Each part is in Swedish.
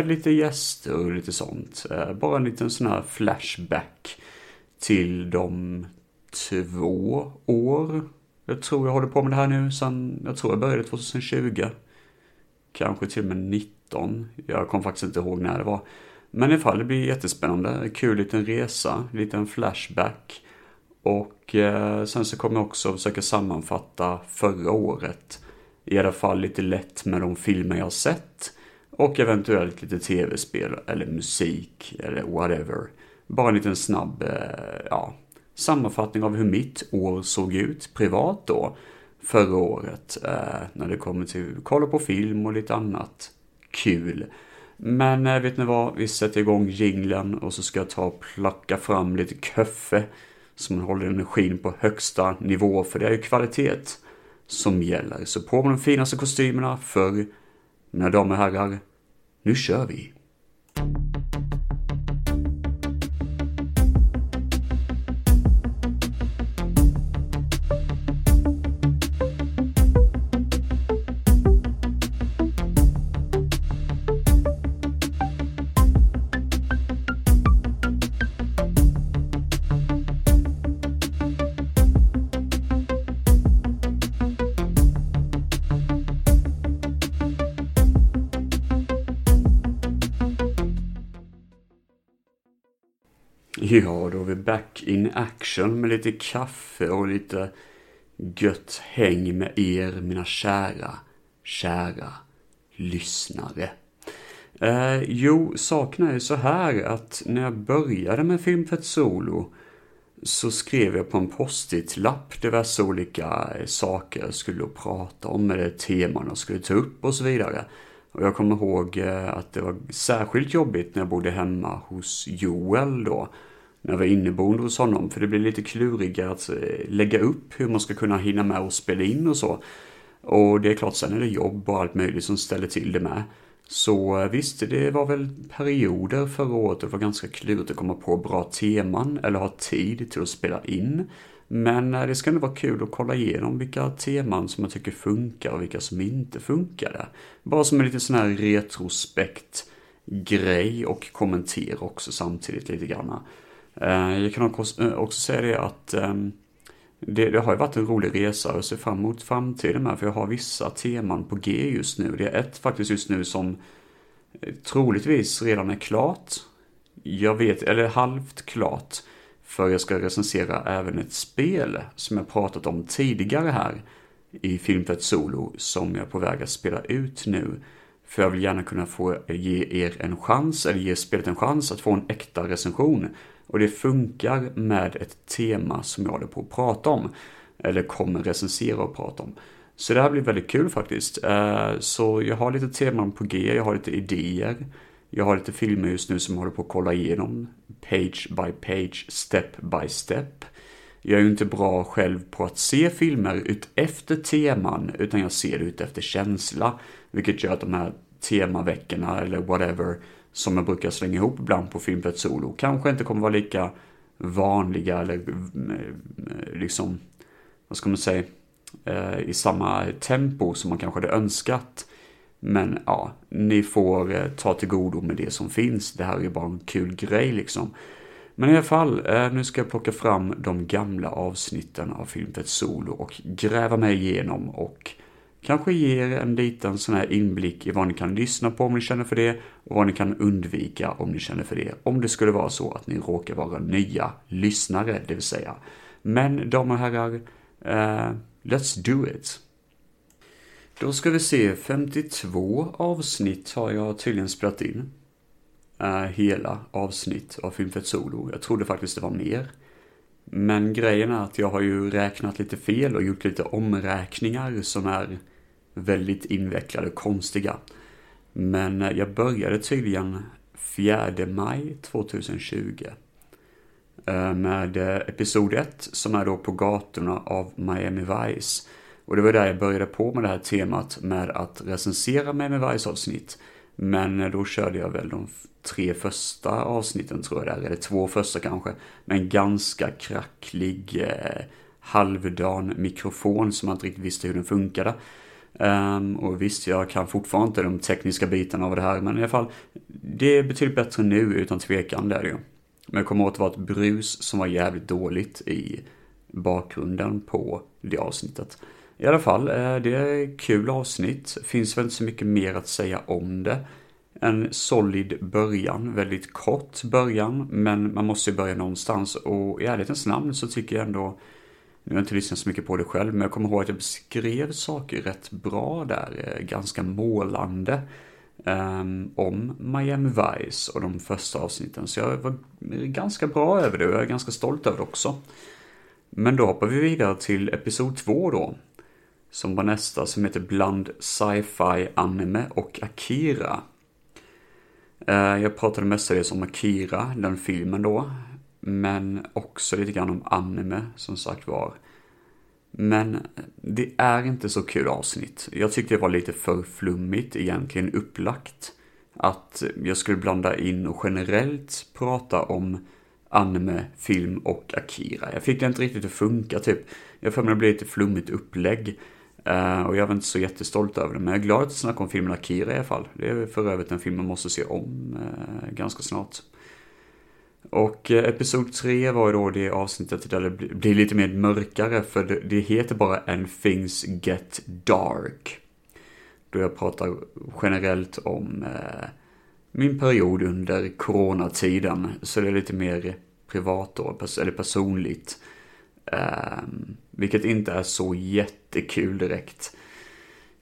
med lite gäster och lite sånt. Eh, bara en liten sån här flashback till de två år jag tror jag håller på med det här nu sen, jag tror jag började 2020. Kanske till och med 19. Jag kommer faktiskt inte ihåg när det var. Men i alla fall, det blir jättespännande. Kul liten resa, liten flashback. Och eh, sen så kommer jag också försöka sammanfatta förra året. I alla fall lite lätt med de filmer jag sett. Och eventuellt lite tv-spel eller musik eller whatever. Bara en liten snabb, eh, ja, sammanfattning av hur mitt år såg ut privat då. Förra året. Eh, när det kommer till kolla på film och lite annat kul. Men eh, vet ni vad? Vi sätter igång jinglen och så ska jag ta och plocka fram lite kaffe. Så man håller energin på högsta nivå. För det är ju kvalitet som gäller. Så på med de finaste kostymerna för, mina damer och herrar, nu kör vi! Ja, då är vi back in action med lite kaffe och lite gött häng med er, mina kära, kära lyssnare. Eh, jo, saken är ju så här att när jag började med Filmfett Solo så skrev jag på en post-it-lapp diverse olika saker jag skulle prata om, eller teman jag skulle ta upp och så vidare. Och jag kommer ihåg eh, att det var särskilt jobbigt när jag bodde hemma hos Joel då när jag var inneboende hos honom. För det blir lite klurigare att eh, lägga upp hur man ska kunna hinna med och spela in och så. Och det är klart, sen är det jobb och allt möjligt som ställer till det med. Så eh, visst, det var väl perioder förra året det var ganska klurigt att komma på bra teman eller ha tid till att spela in. Men eh, det ska nog vara kul att kolla igenom vilka teman som jag tycker funkar och vilka som inte funkade. Bara som en liten sån här retrospekt grej och kommentera också samtidigt lite grann. Eh, jag kan också eh, säga det att ehm, det, det, har ju varit en rolig resa och ser fram emot framtiden med för jag har vissa teman på G just nu. Det är ett faktiskt just nu som eh, troligtvis redan är klart. Jag vet, eller halvt klart. För jag ska recensera även ett spel som jag pratat om tidigare här i Filmfett Solo som jag är på väg att spela ut nu. För jag vill gärna kunna få ge er en chans, eller ge spelet en chans att få en äkta recension. Och det funkar med ett tema som jag håller på att prata om. Eller kommer recensera och prata om. Så det här blir väldigt kul faktiskt. Eh, så jag har lite teman på G, jag har lite idéer. Jag har lite filmer just nu som jag håller på att kolla igenom. Page by page, step by step. Jag är ju inte bra själv på att se filmer ut efter teman, utan jag ser det ut efter känsla. Vilket gör att de här temaveckorna eller whatever som jag brukar slänga ihop ibland på Filmfett Solo kanske inte kommer vara lika vanliga eller eh, eh, liksom, vad ska man säga, eh, i samma tempo som man kanske hade önskat. Men ja, ni får ta till godo med det som finns. Det här är bara en kul grej liksom. Men i alla fall, nu ska jag plocka fram de gamla avsnitten av Filmfett Solo och gräva mig igenom och kanske ger en liten sån här inblick i vad ni kan lyssna på om ni känner för det och vad ni kan undvika om ni känner för det. Om det skulle vara så att ni råkar vara nya lyssnare, det vill säga. Men damer och herrar, uh, let's do it! Då ska vi se, 52 avsnitt har jag tydligen spelat in. Uh, hela avsnitt av Filmfett Solo. Jag trodde faktiskt det var mer. Men grejen är att jag har ju räknat lite fel och gjort lite omräkningar som är väldigt invecklade och konstiga. Men eh, jag började tydligen 4 maj 2020 eh, med eh, episod 1 som är då på gatorna av Miami Vice. Och det var där jag började på med det här temat med att recensera Miami Vice avsnitt. Men då körde jag väl de tre första avsnitten tror jag det är, eller två första kanske. Med en ganska kracklig eh, halvdan mikrofon som man inte riktigt visste hur den funkade. Um, och visst, jag kan fortfarande inte de tekniska bitarna av det här, men i alla fall, det är betydligt bättre nu utan tvekan, det är det ju. Men jag kommer ihåg att det var ett brus som var jävligt dåligt i bakgrunden på det avsnittet. I alla fall, eh, det är ett kul avsnitt. Finns väl inte så mycket mer att säga om det. En solid början, väldigt kort början, men man måste ju börja någonstans. Och i ärlighetens namn så tycker jag ändå, nu har jag inte lyssnat så mycket på det själv, men jag kommer ihåg att jag beskrev saker rätt bra där, eh, ganska målande. Um, om Miami Vice och de första avsnitten. Så jag var ganska bra över det och jag är ganska stolt över det också. Men då hoppar vi vidare till episod 2 då. Som var nästa, som heter Bland Sci-Fi Anime och Akira. Uh, jag pratade mestadels om Akira, den filmen då. Men också lite grann om anime, som sagt var. Men det är inte så kul avsnitt. Jag tyckte det var lite för flummigt egentligen upplagt. Att jag skulle blanda in och generellt prata om anime, film och Akira. Jag fick det inte riktigt att funka typ. Jag för mig det blev lite flummigt upplägg. Eh, och jag var inte så jättestolt över det, men jag är glad att snacka om filmen Akira i alla fall. Det är för övrigt en film man måste se om eh, ganska snart. Och eh, episod 3 var ju då det avsnittet där det blir lite mer mörkare för det, det heter bara And things get dark. Då jag pratar generellt om eh, min period under coronatiden. Så det är lite mer privat då, eller personligt. Eh, vilket inte är så jättekul direkt.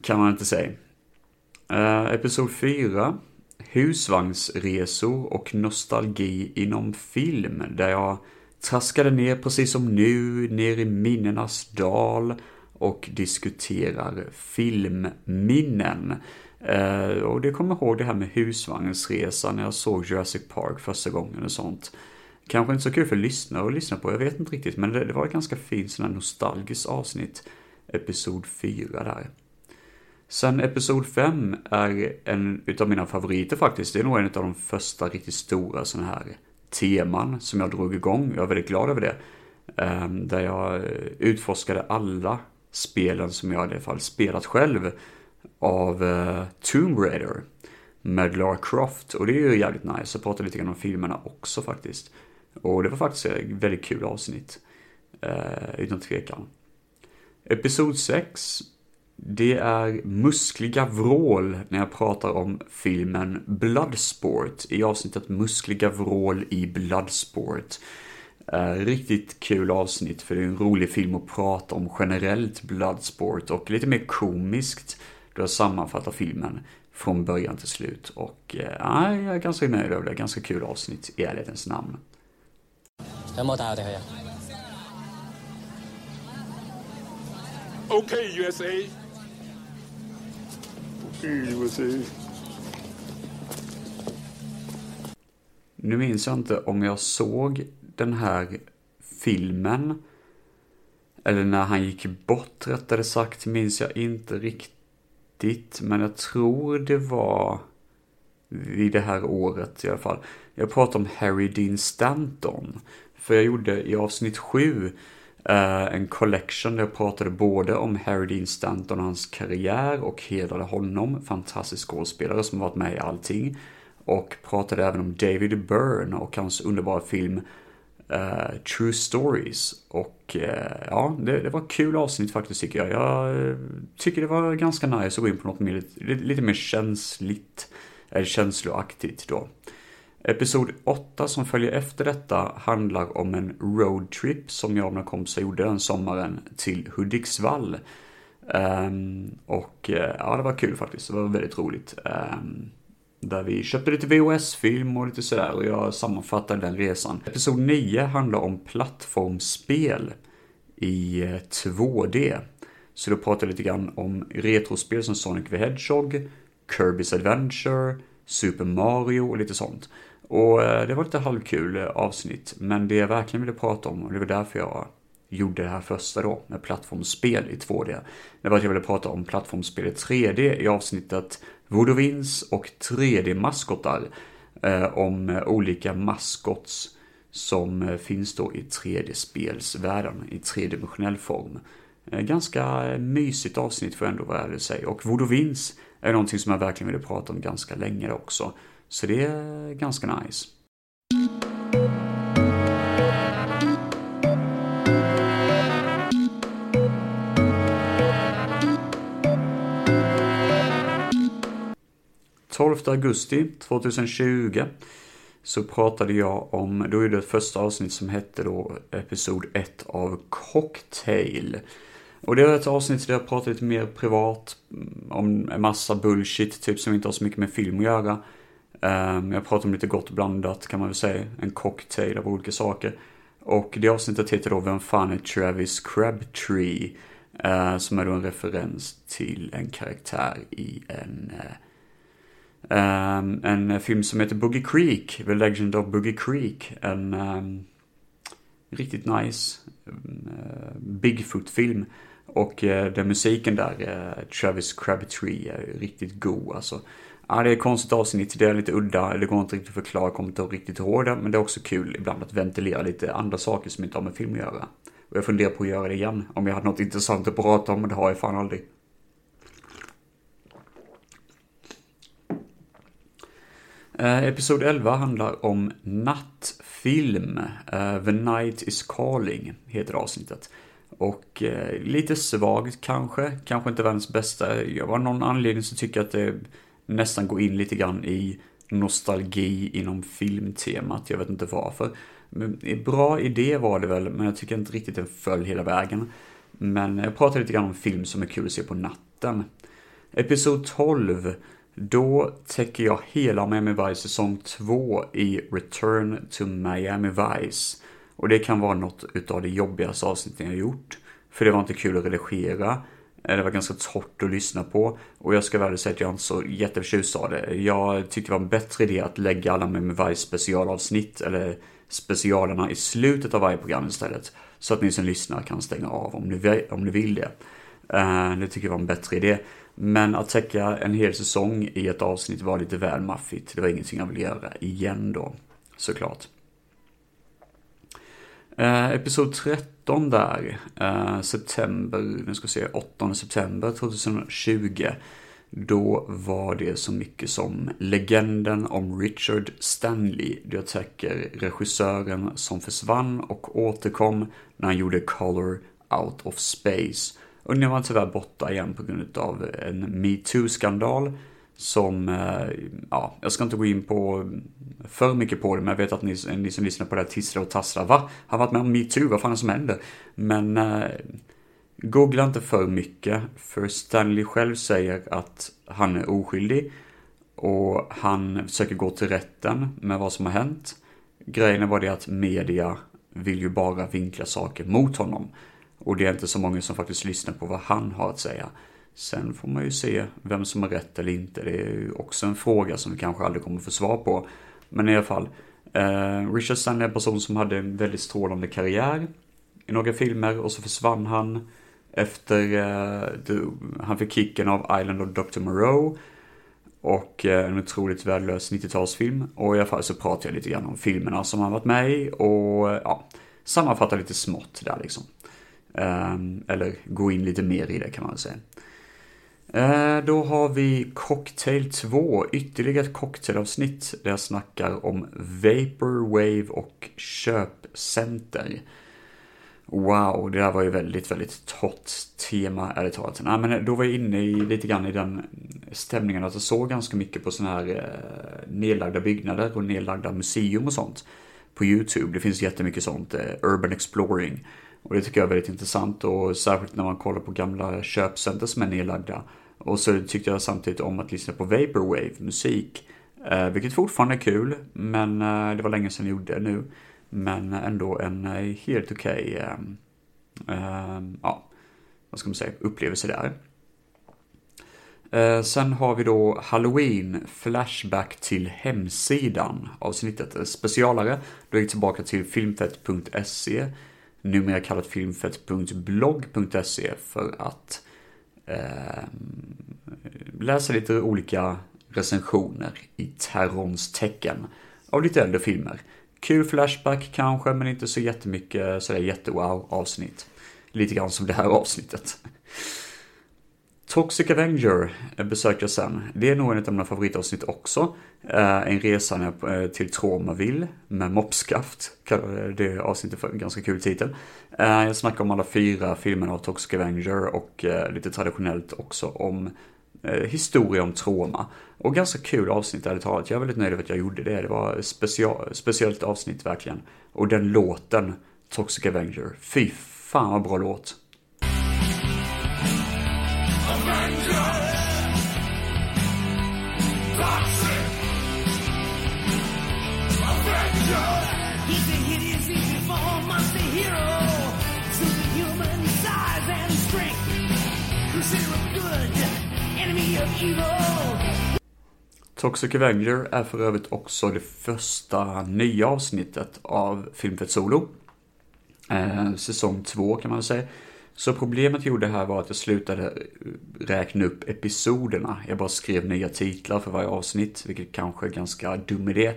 Kan man inte säga. Eh, episod 4 husvagnsresor och nostalgi inom film där jag traskade ner precis som nu, ner i minnenas dal och diskuterar filmminnen. Uh, och det kommer ihåg det här med husvagnsresan när jag såg Jurassic Park första gången och sånt. Kanske inte så kul för lyssnare att lyssna på, jag vet inte riktigt, men det, det var ett ganska fint sån här nostalgiskt avsnitt, episod 4 där. Sen Episod 5 är en utav mina favoriter faktiskt. Det är nog en av de första riktigt stora sådana här teman som jag drog igång. Jag är väldigt glad över det. Ehm, där jag eh, utforskade alla spelen som jag i alla fall spelat själv av eh, Tomb Raider med Lara Croft. Och det är ju jävligt nice. Jag pratade lite grann om filmerna också faktiskt. Och det var faktiskt ett väldigt kul avsnitt. Eh, utan tvekan. Episod 6 det är muskliga vrål när jag pratar om filmen Bloodsport i avsnittet Muskliga vrål i Bloodsport. Uh, riktigt kul avsnitt för det är en rolig film att prata om generellt Bloodsport och lite mer komiskt då jag sammanfattar filmen från början till slut. Och uh, jag är ganska nöjd över det, ganska kul avsnitt i ärlighetens namn. Okay, USA. USA. Nu minns jag inte om jag såg den här filmen eller när han gick bort rättare sagt minns jag inte riktigt. Men jag tror det var vid det här året i alla fall. Jag pratar om Harry Dean Stanton. För jag gjorde i avsnitt 7 Uh, en collection där jag pratade både om Harry Dean Stanton och hans karriär och hedrade honom, fantastisk skådespelare som varit med i allting. Och pratade även om David Byrne och hans underbara film uh, True Stories. Och uh, ja, det, det, var kul avsnitt faktiskt tycker jag. Jag tycker det var ganska nice att gå in på något mer, lite, lite mer känsligt, eller känsloaktigt då. Episod 8 som följer efter detta handlar om en roadtrip som jag och mina kompisar gjorde den sommaren till Hudiksvall. Um, och eh, ja, det var kul faktiskt. Det var väldigt roligt. Um, där vi köpte lite VHS-film och lite sådär och jag sammanfattade den resan. Episod 9 handlar om plattformsspel i eh, 2D. Så då pratar jag lite grann om retrospel som Sonic the Hedgehog, Kirby's Adventure, Super Mario och lite sånt. Och eh, det var lite halvkul eh, avsnitt, men det jag verkligen ville prata om, och det var därför jag gjorde det här första då, med plattformsspel i 2D. Det var att jag ville prata om plattformsspel i 3D i avsnittet Vodovins och 3D-maskotar. Eh, om olika maskots som finns då i 3D-spelsvärlden, i tredimensionell form. Ganska mysigt avsnitt får jag ändå vara ärlig och säga. Och Voodoo är någonting som jag verkligen ville prata om ganska länge också. Så det är ganska nice. Tolfte augusti 2020 så pratade jag om, då är det ett första avsnitt som hette då Episod 1 av Cocktail. Och det är ett avsnitt där jag pratar lite mer privat mm, om en massa bullshit, typ som inte har så mycket med film att göra. Ehm, jag pratar om lite gott blandat kan man väl säga, en cocktail av olika saker. Och det avsnittet heter då Vem fan är Travis Crabtree? Ehm, som är då en referens till en karaktär i en, um, en film som heter Boogie Creek, The Legend of Boogie Creek. En um, riktigt nice uh, Bigfoot-film. Och uh, den musiken där, eh, Travis Crabtree, är riktigt god alltså. Ja, det är ett konstigt avsnitt, det är lite udda, det går inte riktigt att förklara, kommer inte riktigt ihåg det, men det är också kul ibland att ventilera lite andra saker som inte har med film att göra. Och jag funderar på att göra det igen, om jag hade något intressant att prata om, men det har jag fan aldrig. Eh, episod 11 handlar om nattfilm. Eh, The Night is Calling heter avsnittet. Och eh, lite svagt kanske, kanske inte världens bästa. Jag var någon anledning så tycker jag att det nästan gå in lite grann i nostalgi inom filmtemat. Jag vet inte varför. Men, bra idé var det väl, men jag tycker inte riktigt den föll hela vägen. Men jag pratar lite grann om film som är kul att se på natten. Episod 12. Då täcker jag hela Miami Vice säsong 2 i Return to Miami Vice. Och det kan vara något utav det jobbigaste avsnitten jag gjort. För det var inte kul att redigera. Eh, det var ganska torrt att lyssna på. Och jag ska väl säga att jag inte så jätteförtjust av det. Jag tyckte det var en bättre idé att lägga alla med varje specialavsnitt, eller specialerna i slutet av varje program istället. Så att ni som lyssnar kan stänga av om ni, om ni vill det. Eh, det tycker jag var en bättre idé. Men att täcka en hel säsong i ett avsnitt var lite väl maffigt. Det var ingenting jag ville göra igen då, såklart. Eh, episod 13 där, eh, september, nu ska vi se, 8 september 2020. Då var det så mycket som legenden om Richard Stanley. Det säker regissören som försvann och återkom när han gjorde Color Out of Space. Och nu var han tyvärr borta igen på grund av en metoo-skandal som, eh, ja, jag ska inte gå in på för mycket på det, men jag vet att ni, ni som lyssnar på det här tisslar och tasslar. Va? Har varit med om metoo? Vad fan är det som händer? Men eh, googla inte för mycket, för Stanley själv säger att han är oskyldig och han försöker gå till rätten med vad som har hänt. Grejen är bara det att media vill ju bara vinkla saker mot honom. Och det är inte så många som faktiskt lyssnar på vad han har att säga. Sen får man ju se vem som har rätt eller inte. Det är ju också en fråga som vi kanske aldrig kommer få svar på. Men i alla fall. Eh, Richard Stanley är en person som hade en väldigt strålande karriär i några filmer och så försvann han efter eh, det, han fick kicken av Island of Dr. Moreau och eh, en otroligt värdelös 90-talsfilm. Och i alla fall så pratar jag lite grann om filmerna som han varit med i och eh, ja, sammanfattar lite smått där liksom. Eh, eller gå in lite mer i det kan man väl säga. Eh, då har vi Cocktail 2, ytterligare ett cocktailavsnitt där jag snackar om Vaporwave och köpcenter. Wow, det där var ju väldigt, väldigt torrt tema, ärligt talat. Nej, men då var jag inne i, lite grann i den stämningen att jag såg ganska mycket på sådana här eh, nedlagda byggnader och nedlagda museum och sånt på YouTube. Det finns jättemycket sånt, eh, Urban Exploring. Och det tycker jag är väldigt intressant och särskilt när man kollar på gamla köpcenter som är nedlagda. Och så tyckte jag samtidigt om att lyssna på Vaporwave musik. Eh, vilket fortfarande är kul, men eh, det var länge sedan jag gjorde det nu. Men ändå en eh, helt okej, okay, ja, vad ska man säga, upplevelse där. Eh, sen har vi då Halloween Flashback till hemsidan avsnittet. Specialare, då är vi tillbaka till filmfett.se numera kallat filmfett.blogg.se för att eh, läsa lite olika recensioner i terrorns tecken av lite äldre filmer. Kul flashback kanske, men inte så jättemycket sådär jättewow avsnitt. lite grann som det här avsnittet. Toxic Avenger eh, besöker jag sen. Det är nog en av mina favoritavsnitt också. Eh, en resa eh, till Tromaville med mopskaft. Det avsnittet för en ganska kul titel. Jag snackar om alla fyra filmerna av Toxic Avenger och lite traditionellt också om historia om trauma. Och ganska kul avsnitt ärligt talat. Jag är väldigt nöjd över att jag gjorde det. Det var ett special, speciellt avsnitt verkligen. Och den låten, Toxic Avenger, fy fan vad bra låt. Toxic Avenger är för övrigt också det första nya avsnittet av Filmfett Solo. Eh, säsong två kan man väl säga. Så problemet jag gjorde här var att jag slutade räkna upp episoderna. Jag bara skrev nya titlar för varje avsnitt, vilket kanske är ganska dum idé.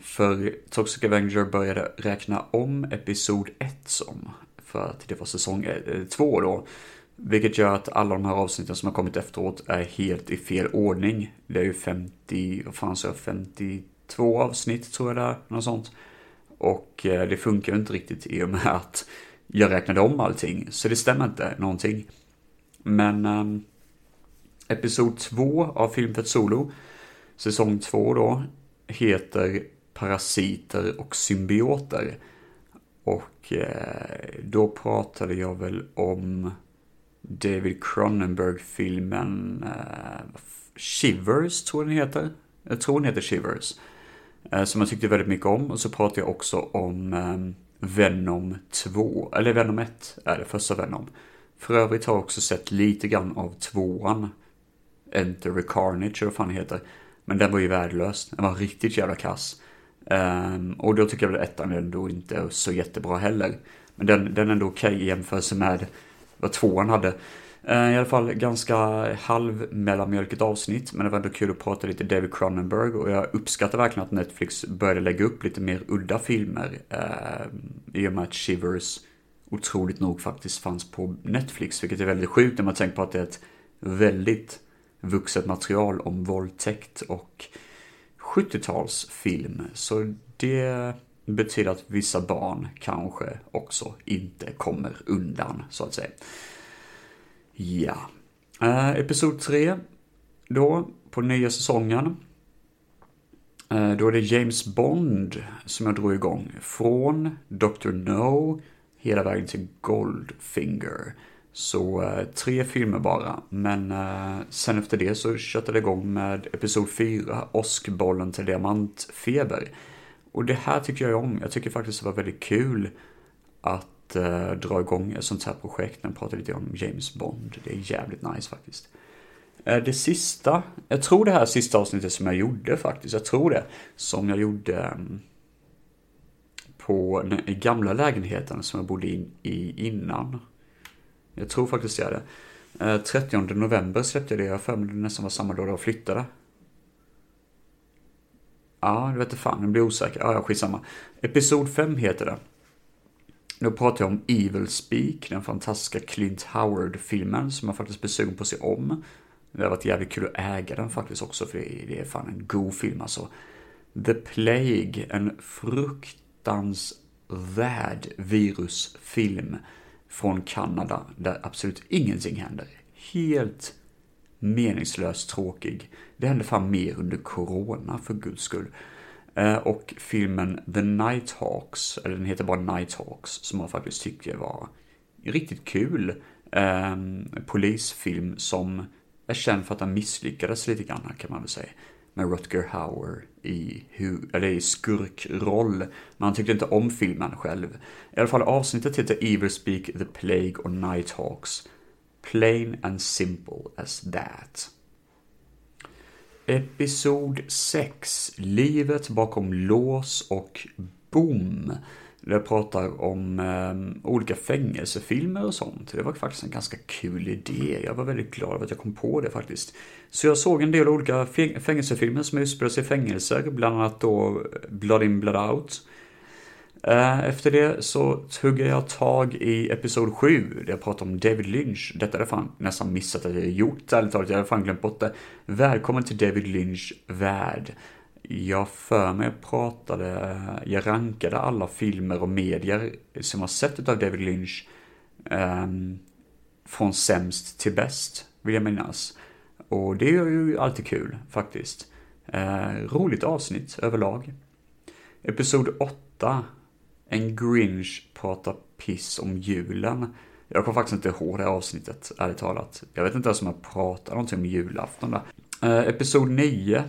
För Toxic Avenger började räkna om episod 1 som, för att det var säsong eh, 2 då. Vilket gör att alla de här avsnitten som har kommit efteråt är helt i fel ordning. Det är ju 50, vad fan sa jag, 52 avsnitt tror jag det är, något sånt. Och eh, det funkar ju inte riktigt i och med att jag räknade om allting, så det stämmer inte någonting. Men um, Episod 2 av Filmfett Solo, säsong 2 då, heter Parasiter och symbioter. Och eh, då pratade jag väl om David Cronenberg-filmen eh, Shivers, tror jag den heter. Jag tror den heter Shivers. Eh, som jag tyckte väldigt mycket om. Och så pratade jag också om eh, Venom 2, eller Venom 1 är det, första Venom. För övrigt har jag också sett lite grann av tvåan. Enter the Carnage, eller vad fan heter. Men den var ju värdelös. Den var riktigt jävla kass. Um, och då tycker jag väl ettan ändå inte är så jättebra heller. Men den, den är ändå okej okay i jämförelse med vad tvåan hade. Eh, I alla fall ganska halv mellanmjölkigt avsnitt, men det var ändå kul att prata lite David Cronenberg och jag uppskattar verkligen att Netflix började lägga upp lite mer udda filmer eh, i och med att Shivers otroligt nog faktiskt fanns på Netflix, vilket är väldigt sjukt när man tänker på att det är ett väldigt vuxet material om våldtäkt och 70-talsfilm. Så det betyder att vissa barn kanske också inte kommer undan, så att säga. Ja. Eh, episod 3, då, på nya säsongen. Eh, då är det James Bond som jag drog igång. Från Dr. No hela vägen till Goldfinger. Så eh, tre filmer bara. Men eh, sen efter det så köttade det igång med Episod 4, Åskbollen till Diamantfeber. Och det här tycker jag om. Jag tycker faktiskt det var väldigt kul att eh, dra igång ett sånt här projekt. När jag pratar lite om James Bond. Det är jävligt nice faktiskt. Eh, det sista, jag tror det här sista avsnittet som jag gjorde faktiskt. Jag tror det. Som jag gjorde ehm, på den gamla lägenheten som jag bodde in i innan. Jag tror faktiskt det är det. Eh, 30 november släppte jag det. Jag för mig det nästan var samma dag jag flyttade. Ja, det vet fan, jag blir osäker. Ja, ja, skitsamma. Episod 5 heter det. Då pratar jag om Evil Speak, den fantastiska Clint Howard-filmen som jag faktiskt blir sugen på att se om. Det har varit jävligt kul att äga den faktiskt också, för det är fan en god film alltså. The Plague, en fruktansvärd virusfilm från Kanada där absolut ingenting händer. Helt meningslöst tråkig. Det hände fan mer under corona för guds skull. Eh, och filmen The Nighthawks, eller den heter bara Nighthawks, som jag faktiskt tycker var riktigt kul. Ehm, polisfilm som är känd för att den misslyckades lite grann kan man väl säga. Med Rutger Hauer i, eller i skurkroll. Men han tyckte inte om filmen själv. I alla fall avsnittet heter Evil Speak, The Plague och Nighthawks. Plain and simple as that. Episod 6. Livet bakom lås och bom. Där jag pratar om eh, olika fängelsefilmer och sånt. Det var faktiskt en ganska kul idé. Jag var väldigt glad över att jag kom på det faktiskt. Så jag såg en del olika fängelsefilmer som utspelar sig i fängelser. Bland annat då Blood in Blood out. Eh, efter det så tuggar jag tag i episod 7, där jag pratar om David Lynch. Detta hade jag fan nästan missat att jag gjort, ärligt talat. Jag hade fan glömt bort det. Välkommen till David Lynch värld. Jag för mig pratade, eh, jag rankade alla filmer och medier som jag sett av David Lynch um, från sämst till bäst, vill jag minnas. Och det är ju alltid kul, faktiskt. Uh, roligt avsnitt överlag. Episod 8 en Grinch pratar piss om julen. Jag kommer faktiskt inte ihåg det här avsnittet, ärligt talat. Jag vet inte ens om jag pratar någonting om julafton där. Eh, episod 9.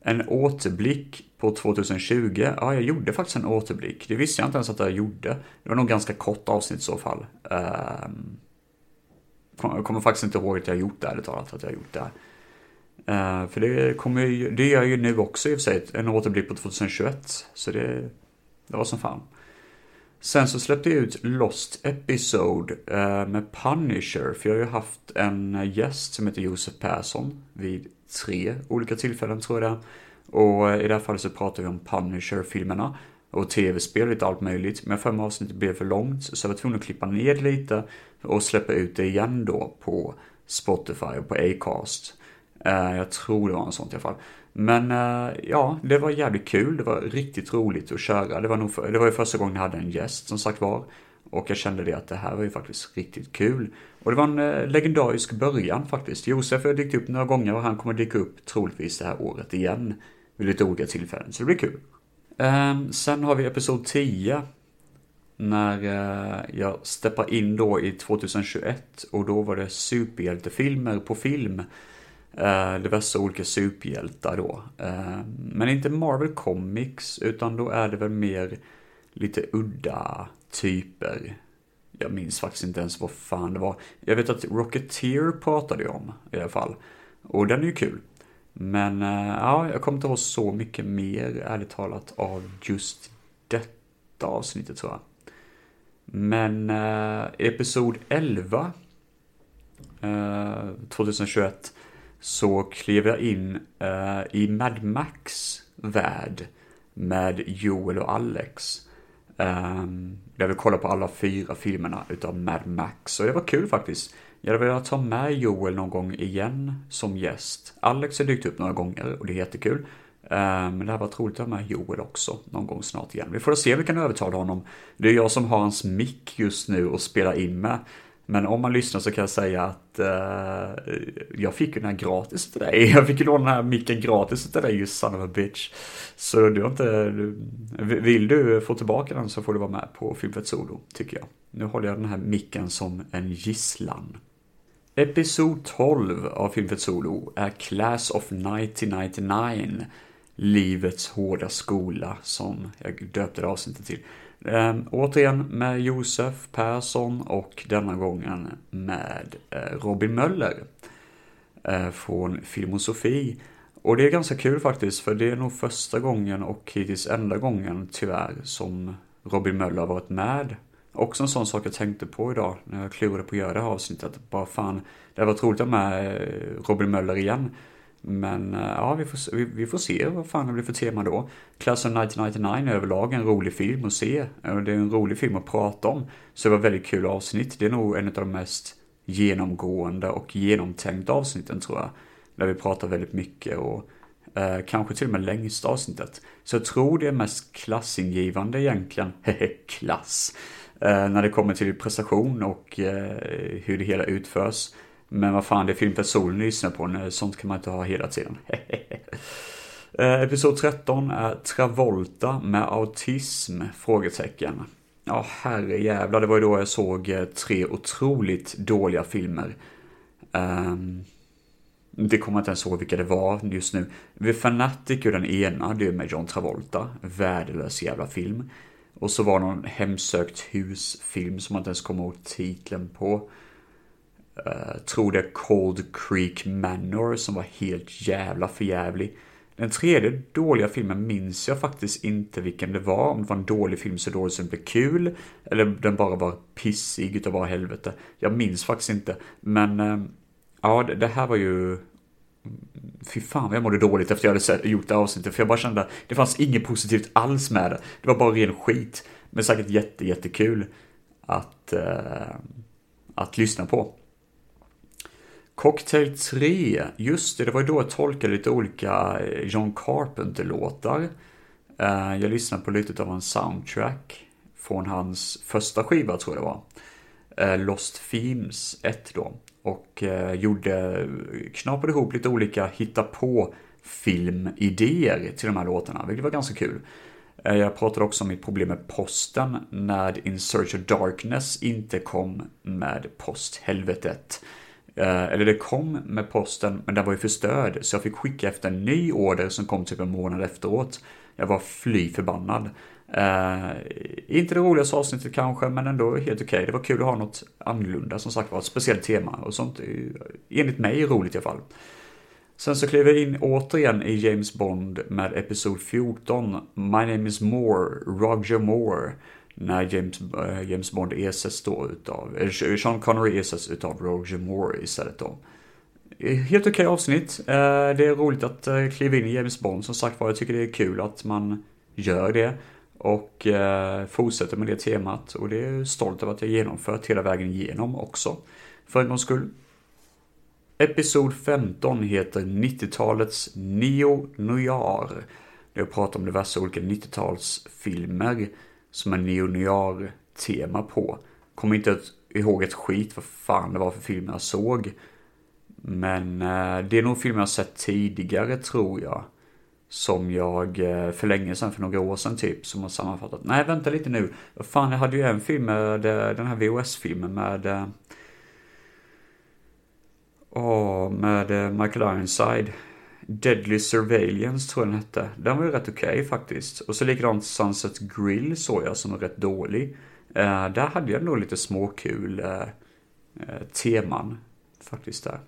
En återblick på 2020. Ja, jag gjorde faktiskt en återblick. Det visste jag inte ens att jag gjorde. Det var nog ganska kort avsnitt i så fall. Eh, jag kommer faktiskt inte ihåg att jag gjort det, ärligt talat, att jag gjort det. Eh, för det kommer ju, det gör jag ju nu också i och för sig, en återblick på 2021. Så det, det var som fan. Sen så släppte jag ut Lost Episode eh, med Punisher, för jag har ju haft en gäst som heter Josef Persson vid tre olika tillfällen tror jag det Och eh, i det här fallet så pratar vi om Punisher-filmerna och tv-spel, och lite allt möjligt. Men för mig avsnittet blev för långt, så jag var tvungen att klippa ner det lite och släppa ut det igen då på Spotify och på Acast. Eh, jag tror det var en sånt i alla fall. Men eh, ja, det var jävligt kul. Det var riktigt roligt att köra. Det var, nog för, det var ju första gången jag hade en gäst som sagt var. Och jag kände det att det här var ju faktiskt riktigt kul. Och det var en eh, legendarisk början faktiskt. Josef har dykt upp några gånger och han kommer dyka upp troligtvis det här året igen. Vid lite olika tillfällen, så det blir kul. Ehm, sen har vi episod 10. När eh, jag steppar in då i 2021 och då var det superhjältefilmer på film eh, diverse olika superhjältar då. Eh, men inte Marvel Comics, utan då är det väl mer lite udda typer. Jag minns faktiskt inte ens vad fan det var. Jag vet att Rocketeer pratade jag om i alla fall. Och den är ju kul. Men eh, ja, jag kommer inte ihåg så mycket mer, ärligt talat, av just detta avsnittet tror jag. Men eh, episod 11, 2021, eh, så klev jag in uh, i Mad Max värld med Joel och Alex. Um, jag vill kolla på alla fyra filmerna utav Mad Max och det var kul faktiskt. Jag hade velat ta med Joel någon gång igen som gäst. Alex har dykt upp några gånger och det är jättekul. Ehm, men det här var roligt att ha med Joel också någon gång snart igen. Vi får se om vi kan övertala honom. Det är jag som har hans mick just nu och spelar in med. Men om man lyssnar så kan jag säga att uh, jag fick ju den här gratis till dig. Jag fick ju låna den här micken gratis till dig, you son of a bitch. Så du har inte, du, vill du få tillbaka den så får du vara med på Filmfett Solo, tycker jag. Nu håller jag den här micken som en gisslan. Episod 12 av Filmfett Solo är Class of 1999. Livets hårda skola, som jag döpte det avsnittet till. Eh, återigen med Josef Persson och denna gången med eh, Robin Möller. eh, från Filmosofi. Och det är ganska kul faktiskt, för det är nog första gången och hittills enda gången tyvärr som Robin Möller har varit med. Också en sån sak jag tänkte på idag när jag klurade på att göra det här avsnittet. Bara fan, det hade varit roligt att ha med eh, Robin Möller igen. Men eh, ja, vi får, vi, vi, får se vad fan det blir för tema då. Class of 1999 är överlag en rolig film att se. Det är en rolig film att prata om. Så det var väldigt kul avsnitt. Det är nog en av de mest genomgående och genomtänkta avsnitten tror jag. Där vi pratar väldigt mycket och eh, kanske till och med längsta avsnittet. Så jag tror det är mest klassingivande egentligen. klass. Eh, när det kommer till prestation och eh, hur det hela utförs. Men vad fan, det är filmpersonen lyssnar på, sånt kan man inte ha hela tiden. Eh, episod 13 är Travolta med autism? Frågetecken. Ja, herrejävlar, det var ju då jag såg eh, tre otroligt dåliga filmer. Um, det kommer jag inte ens ihåg vilka det var just nu. The Fanatic är den ena, det är med John Travolta. Värdelös jävla film. Och så var det någon hemsökt husfilm som man inte ens kommer ihåg titeln på. Uh, tror det är Cold Creek Manor som var helt jävla förjävlig. Den tredje dåliga filmen minns jag faktiskt inte vilken det var. Om det var en dålig film så dålig som det blev kul. Eller den bara var pissig utav bara helvete. Jag minns faktiskt inte. Men uh, ja, det, det, här var ju Fy fan vad jag mådde dåligt efter jag hade gjort det avsnittet, för jag bara kände att det fanns inget positivt alls med det. Det var bara ren skit. Men säkert jätte, jättekul att, ehm, att lyssna på. Cocktail 3, just det, det var ju då jag tolkade lite olika eh, John Carpenter-låtar. Eh, jag lyssnade på lite av en soundtrack från hans första skiva, tror jag det var. Eh, Lost Themes 1 då och gjorde, knapade ihop lite olika hitta på filmidéer till de här låtarna, vilket var ganska kul. Jag pratade också om mitt problem med posten när In Search of Darkness inte kom med posthelvetet. Eh, eller det kom med posten, men den var ju förstörd, så jag fick skicka efter en ny order som kom typ en månad efteråt. Jag var fly förbannad. Uh, inte det roligaste avsnittet kanske, men ändå helt okej. Okay. Det var kul att ha något annorlunda, som sagt var, ett speciellt tema och sånt. Enligt mig roligt i alla fall. Sen så klev jag in återigen i James Bond med Episod 14, My name is Moore, Roger Moore. När James, äh, James Bond ersätts då utav, äh, Sean Connery ersätts utav Roger Moore istället då. Eh, helt okej okay avsnitt. Eh, det är roligt att kliva in i James Bond, som sagt var. Jag tycker det är kul att man gör det. Och eh, fortsätter med det temat och det är jag stolt över att jag genomfört hela vägen igenom också. För en gångs skull. Episod 15 heter 90-talets Neo Noir. Där jag pratar om diverse olika 90-talsfilmer som en junior-tema på. Kommer inte ihåg ett skit vad fan det var för film jag såg. Men eh, det är nog filmer jag sett tidigare tror jag som jag eh, för länge sedan, för några år sedan typ, som har sammanfattat. Nej, vänta lite nu. Fan, jag hade ju en film med eh, den här VHS-filmen med... Eh, åh, oh, med eh, Michael Ironside. Deadly Surveillance tror jag den hette. Den var ju rätt okej okay, faktiskt. Och så likadant Sunset Grill såg jag som var rätt dålig. Eh, där hade jag nog lite småkul eh, eh teman faktiskt där.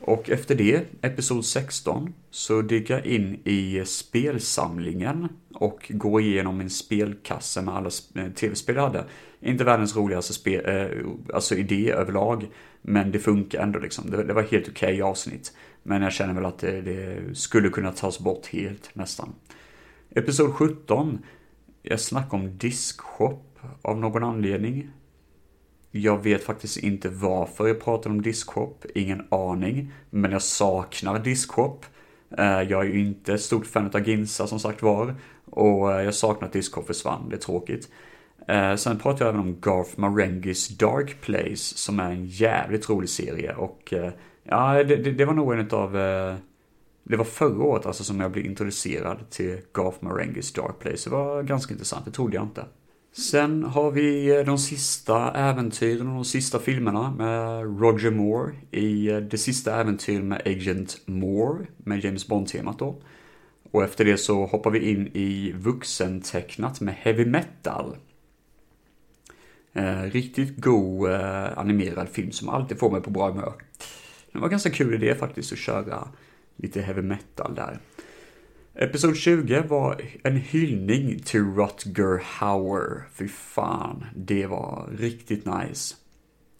Och efter det, episod 16, så dyker jag in i spelsamlingen och går igenom min spelkasse med alla eh, tv-spel jag hade. Inte världens roligaste spel, eh, alltså idé överlag, men det funkar ändå liksom. Det, det var helt okej okay avsnitt. Men jag känner väl att det, det, skulle kunna tas bort helt nästan. Episod 17, jag snackar om diskshop av någon anledning. Jag vet faktiskt inte varför jag pratar om diskshop, ingen aning. Men jag saknar diskshop. Eh, jag är ju inte ett stort fan av Ginsa som sagt var. Och eh, jag saknar att diskshop försvann, det är tråkigt. Eh, sen pratar jag även om Garth Marengis Dark Place som är en jävligt rolig serie och ja, det, det, det var nog en av eh, det var förra året alltså som jag blev introducerad till Garth Marengis Dark Place. Det var ganska intressant, det trodde jag inte. Sen har vi eh, de sista äventyren och de sista filmerna med Roger Moore i eh, det sista äventyret med Agent Moore med James Bond-temat då. Och efter det så hoppar vi in i vuxentecknat med heavy metal. Eh, riktigt god eh, animerad film som alltid får mig på bra humör. Det var ganska kul idé faktiskt att köra lite heavy metal där. Episod 20 var en hyllning till Rutger Hauer. Fy fan, det var riktigt nice.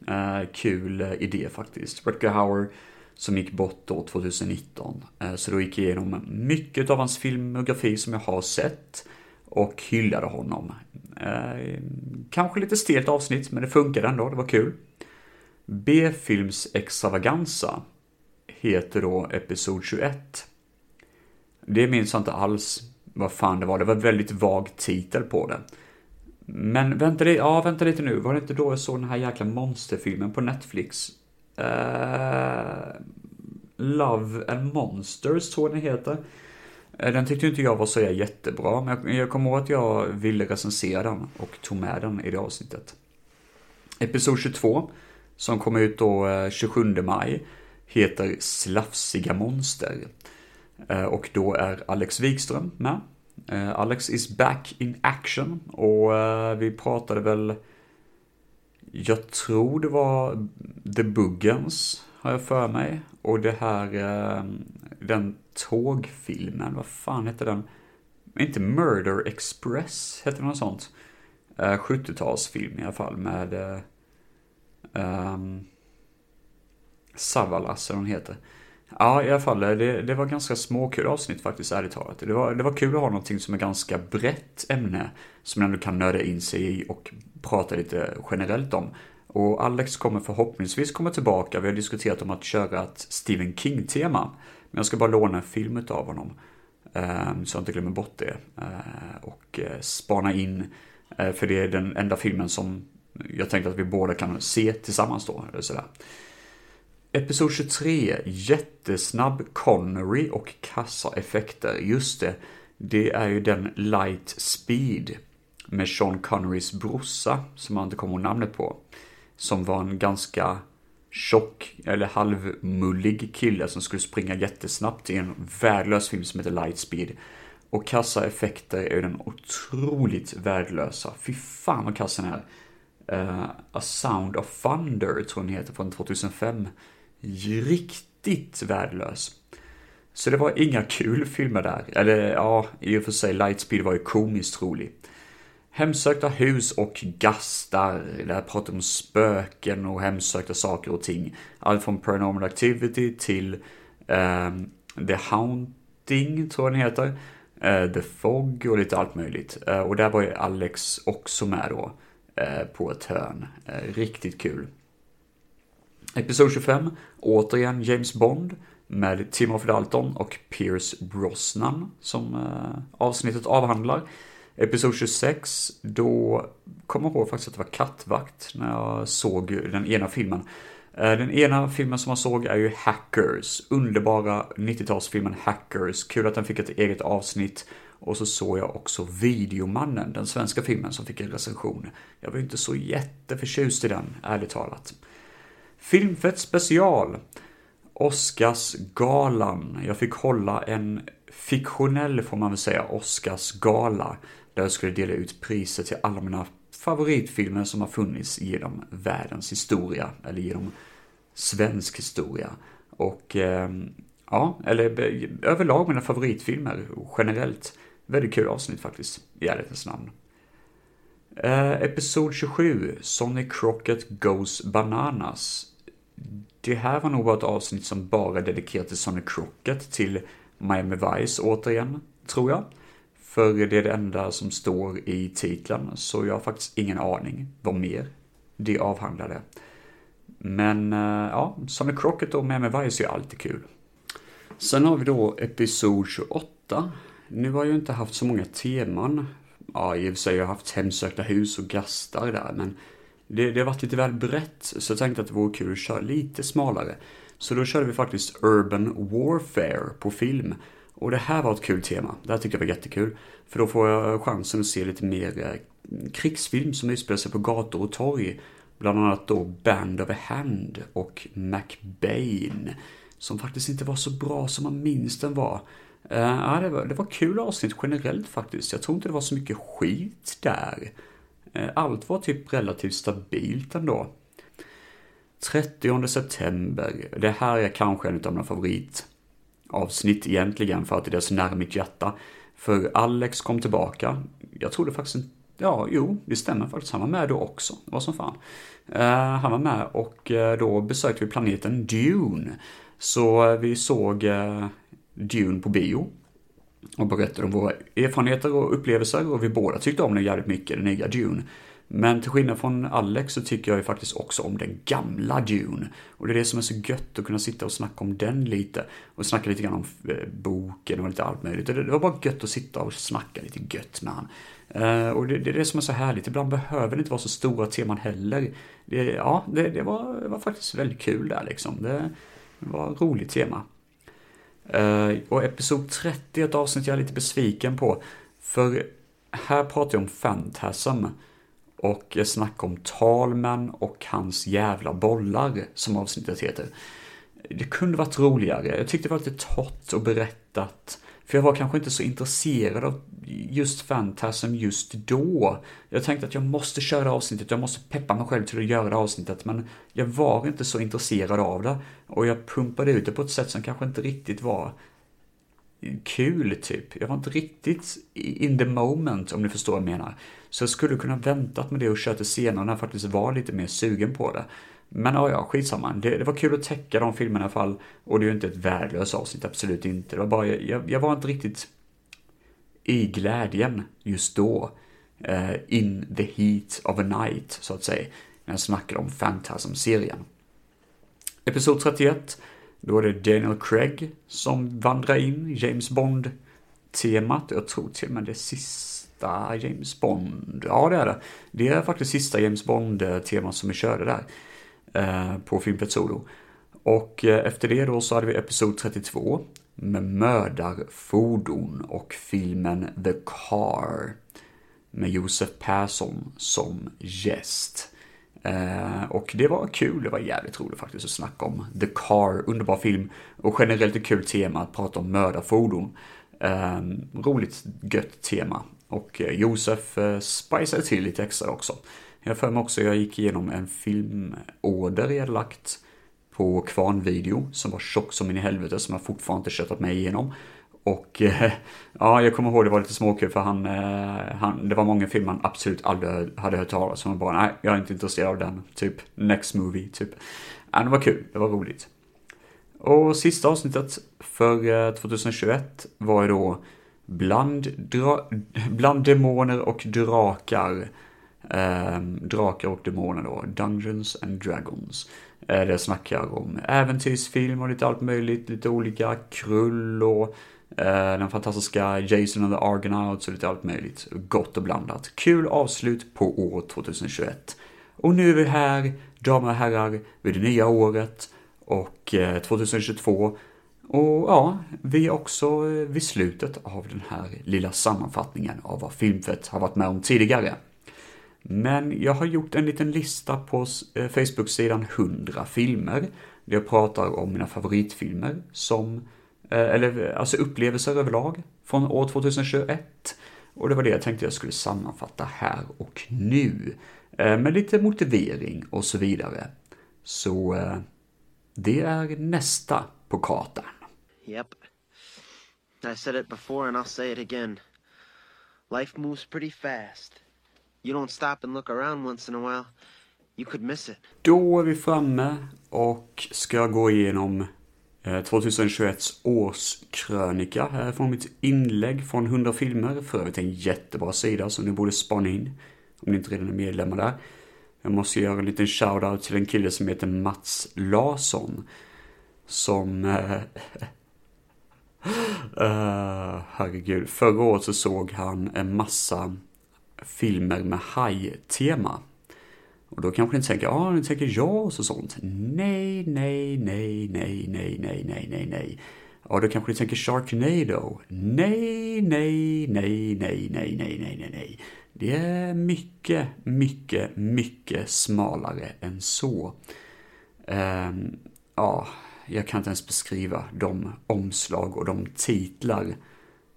Eh, kul idé faktiskt. Rutger Hauer som gick bort då 2019. Eh, så då gick jag igenom mycket av hans filmografi som jag har sett och hyllade honom. Eh, kanske lite stelt avsnitt, men det funkade ändå, det var kul. B-films extravaganza heter då Episod 21. Det minns jag inte alls vad fan det var. Det var en väldigt vag titel på det. Men vänta, lite, ja, vänta lite nu. Var det inte då jag såg den här jäkla monsterfilmen på Netflix? Uh, Love and Monsters tror jag den heter. Eh, den tyckte inte jag var så jättebra, men jag, jag kommer ihåg att jag ville recensera den och tog med den i det avsnittet. Episod 22, som kom ut då eh, 27 maj, heter Slafsiga monster. Eh, och då är Alex Wikström med. Eh, Alex is back in action och vi pratade väl, jag tror det var The Buggens, har jag för mig. Och det här, den tågfilmen, vad fan hette den? Inte Murder Express, hette det något sånt? 70-talsfilm i alla fall med Ehm, um, Savalas, eller hon heter. Ja, i alla fall, det, det var ganska småkul avsnitt faktiskt, ärligt talat. Det var, det var kul att ha någonting som är ganska brett ämne, som man ändå kan nörda in sig i och prata lite generellt om. Och Alex kommer förhoppningsvis komma tillbaka, vi har diskuterat om att köra ett Stephen King-tema. Men jag ska bara låna en film av honom, ehm, så jag inte glömmer bort det. Eh, och eh, spana in, eh, för det är den enda filmen som jag tänkte att vi båda kan se tillsammans då, eller sådär. Episod 23, jättesnabb Connery och kassaeffekter. Just det, det är ju den Light Speed med Sean Connerys brorsa, som man inte kommer ihåg namnet på. Som var en ganska tjock eller halvmullig kille som skulle springa jättesnabbt i en värdelös film som heter Lightspeed. Och kassaeffekter är ju den otroligt värdelösa. Fy fan vad kassen är. Uh, A Sound of Thunder tror jag den heter från 2005 riktigt värdelös. Så det var inga kul filmer där. Eller ja, i och för sig Lightspeed var ju komiskt rolig. Hemsökta hus och gastar. Där pratar om spöken och hemsökta saker och ting. Allt från Paranormal Activity till um, The Haunting, tror jag den heter. Uh, The Fog och lite allt möjligt. Uh, och där var ju Alex också med då. Eh, på ett hörn. Eh, riktigt kul. Episod 25, återigen James Bond med Timothy Dalton och Pierce Brosnan som eh, avsnittet avhandlar. Episod 26, då kommer jag ihåg faktiskt att det var kattvakt när jag såg den ena filmen. Den ena filmen som jag såg är ju Hackers, underbara 90-talsfilmen Hackers. Kul att den fick ett eget avsnitt. Och så såg jag också Videomannen, den svenska filmen som fick en recension. Jag var inte så jätteförtjust i den, ärligt talat. Filmfett special. Oscarsgalan. Jag fick hålla en fiktionell, får man väl säga, Oscarsgala. Där jag skulle dela ut priser till alla mina favoritfilmer som har funnits genom världens historia. Eller genom svensk historia. Och eh, ja, eller överlag mina favoritfilmer generellt. Väldigt kul avsnitt faktiskt, i ärlighetens namn. Eh, episod 27, Sonny Crockett Goes Bananas. Det här var nog bara ett avsnitt som bara dedikerat till Sonny Crockett, till Miami Vice återigen, tror jag. För det är det enda som står i titeln, så jag har faktiskt ingen aning vad mer det avhandlade. Men eh, ja, Sonny Crockett och Miami Vice är ju alltid kul. Sen har vi då Episod 28. Nu har jag ju inte haft så många teman ja, i och för sig har jag haft hemsökta hus och gastar där, men det, det har varit lite väl brett, så jag tänkte att det vore kul att köra lite smalare. Så då körde vi faktiskt Urban Warfare på film. Och det här var ett kul tema. Det här tyckte jag var jättekul. För då får jag chansen att se lite mer eh, krigsfilm som utspelar sig på gator och torg. Bland annat då Band of a Hand och McBain. Som faktiskt inte var så bra som man minns den var. Uh, ja, det var, det var kul avsnitt generellt faktiskt. Jag tror inte det var så mycket skit där. Uh, allt var typ relativt stabilt ändå. 30 september. Det här är kanske en av mina favoritavsnitt egentligen för att det är så nära mitt hjärta. För Alex kom tillbaka. Jag trodde faktiskt inte Ja, jo, det stämmer faktiskt. Han var med då också. Det var som fan. Uh, han var med och uh, då besökte vi planeten Dune. Så vi såg uh, Dune på bio. Och berättade om våra erfarenheter och upplevelser och vi båda tyckte om den jävligt mycket, den nya Dune. Men till skillnad från Alex så tycker jag ju faktiskt också om den gamla Dune. Och det är det som är så gött att kunna sitta och snacka om den lite. Och snacka lite grann om eh, boken och lite allt möjligt. Det var bara gött att sitta och snacka lite gött med han. Eh, och det, det, är det som är så härligt. Ibland behöver det inte vara så stora teman heller. Det, ja, det, det, var, det var faktiskt väldigt kul där liksom. Det, det var ett roligt tema. Eh, och episod 30 är ett avsnitt jag är lite besviken på. För här pratar jag om Fantasm. Och jag snackar om Talman och hans jävla bollar, som avsnittet heter. Det kunde varit roligare. Jag tyckte det var lite torrt och berättat. För jag var kanske inte så intresserad av just Fantasm just då. Jag tänkte att jag måste köra avsnittet, jag måste peppa mig själv till att göra det avsnittet, men jag var inte så intresserad av det. Och jag pumpade ut det på ett sätt som kanske inte riktigt var kul, typ. Jag var inte riktigt in the moment, om ni förstår vad jag menar. Så jag skulle kunna väntat med det och kört det senare när jag faktiskt var lite mer sugen på det. Men ja, ja, skitsamma. Det, det var kul att täcka de filmerna i alla fall. Och det är ju inte ett värdelöst avsnitt, absolut inte. Det var bara, jag, jag var inte riktigt i glädjen just då. Uh, in the heat of a night, så att säga. När jag snackade om Phantasm-serien. Episod 31, då är det Daniel Craig som vandrar in i James Bond-temat. Jag tror till och med det sista James Bond, ja det är det. Det är faktiskt sista James Bond-temat som vi körde där. Eh, på Filmpet Solo. Och eh, efter det då så hade vi Episod 32 med mördarfordon och filmen The Car med Josef Persson som gäst. Eh, och det var kul, det var jävligt roligt faktiskt att snacka om The Car, underbar film och generellt ett kul tema att prata om mördarfordon. Ehm, roligt gött tema och Josef spicade till lite extra också. Jag för mig också, jag gick igenom en filmorder jag lagt på Kvarnvideo som var tjock som in i helvete som jag fortfarande inte köttat mig igenom. Och eh, ja, jag kommer ihåg det var lite småkul för han, eh, han, det var många filmer han absolut aldrig hade hört talas om. Och bara, nej, jag är inte intresserad av den. Typ, next movie, typ. Ja, det var kul, det var roligt. Och sista avsnittet för eh, 2021 var ju då bland, dra, bland demoner och drakar. Eh, drakar och demoner då, Dungeons and Dragons. Eh, det snackar om äventyrsfilm och lite allt möjligt, lite olika krull och Eh, den fantastiska Jason and the Argonauts och lite allt möjligt. Gott och blandat. Kul avslut på år 2021. Och nu är vi här, damer och herrar, vid det nya året och eh, 2022. Och ja, vi är också eh, vid slutet av den här lilla sammanfattningen av vad Filmfett har varit med om tidigare. Men jag har gjort en liten lista på eh, Facebook-sidan 100 filmer. Där jag pratar om mina favoritfilmer som eh, eller eh, alltså upplevelser överlag från år 2021. Och det var det jag tänkte jag skulle sammanfatta här och nu. Med lite motivering och så vidare. Så det är nästa på kartan. Yep. I said it before and I'll say it again. Life moves pretty fast. You don't stop and look around once in a while. You could miss it. Då är vi framme och ska gå igenom eh, 2021 års årskrönika här från mitt inlägg från 100 filmer. För övrigt en jättebra sida som ni borde spana in. Om ni inte redan är medlemmar där. Jag måste göra en liten shoutout till en kille som heter Mats Larsson. Som... Äh, äh, herregud. Förra året så såg han en massa filmer med haj-tema. Och då kanske ni tänker, ja, ah, ni tänker JAS och sånt. Nej, nej, nej, nej, nej, nej, nej, nej, nej. Ja, då kanske ni tänker Sharknado. Nej, nej, nej, nej, nej, nej, nej, nej, nej. Det är mycket, mycket, mycket smalare än så. Um, ja, jag kan inte ens beskriva de omslag och de titlar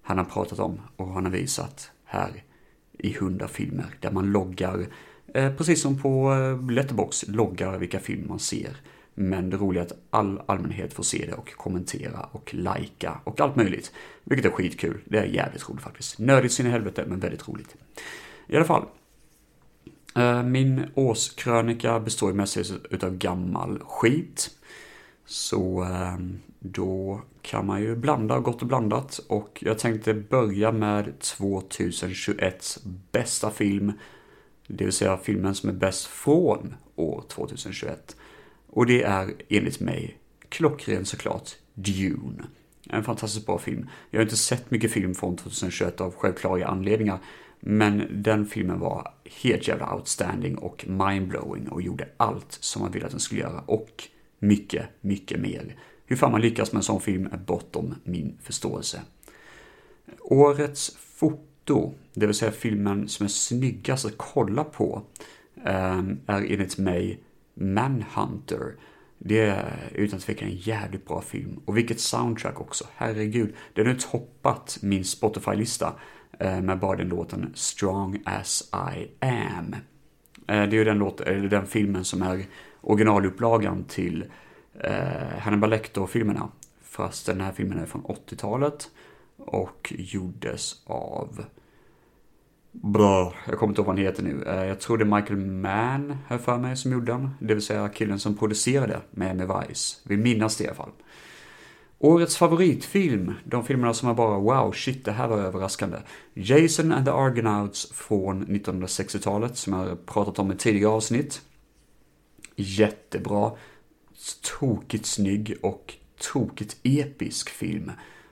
han har pratat om och han har visat här i hundra filmer där man loggar Eh, precis som på eh, Letterbox loggar vilka filmer man ser. Men det roliga är att all allmänhet får se det och kommentera och lajka och allt möjligt. Vilket är skitkul. Det är jävligt roligt faktiskt. Nördigt sin i helvete, men väldigt roligt. I alla fall. Eh, min årskrönika består ju mest utav gammal skit. Så ehm, då kan man ju blanda gott och blandat. Och jag tänkte börja med 2021 bästa film det vill säga filmen som är bäst från år 2021. Och det är enligt mig klockren såklart Dune. En fantastiskt bra film. Jag har inte sett mycket film från 2021 av självklara anledningar. Men den filmen var helt jävla outstanding och mindblowing och gjorde allt som man ville att den skulle göra. Och mycket, mycket mer. Hur fan man lyckas med en sån film är bortom min förståelse. Årets foto det vill säga filmen som är snyggast att kolla på, ehm, är enligt mig Manhunter. Det är utan tvekan en jävligt bra film. Och vilket soundtrack också, herregud. Den har toppat min Spotify-lista eh, med bara den låten Strong as I am. Eh, det är ju den, låt, eller den filmen som är originalupplagan till eh, Hannibal Lecter-filmerna. Fast den här filmen är från 80-talet och gjordes av Bra, jag kommer inte ihåg vad han heter nu. Eh, jag tror det är Michael Mann, här för mig, som gjorde den. Det vill säga killen som producerade Miami Vice. Vi minnas det i alla fall. Årets favoritfilm, de filmerna som är bara wow, shit, det här var överraskande. Jason and the Argonauts från 1960-talet, som jag har pratat om i tidigare avsnitt. Jättebra, tokigt snygg och tokigt episk film.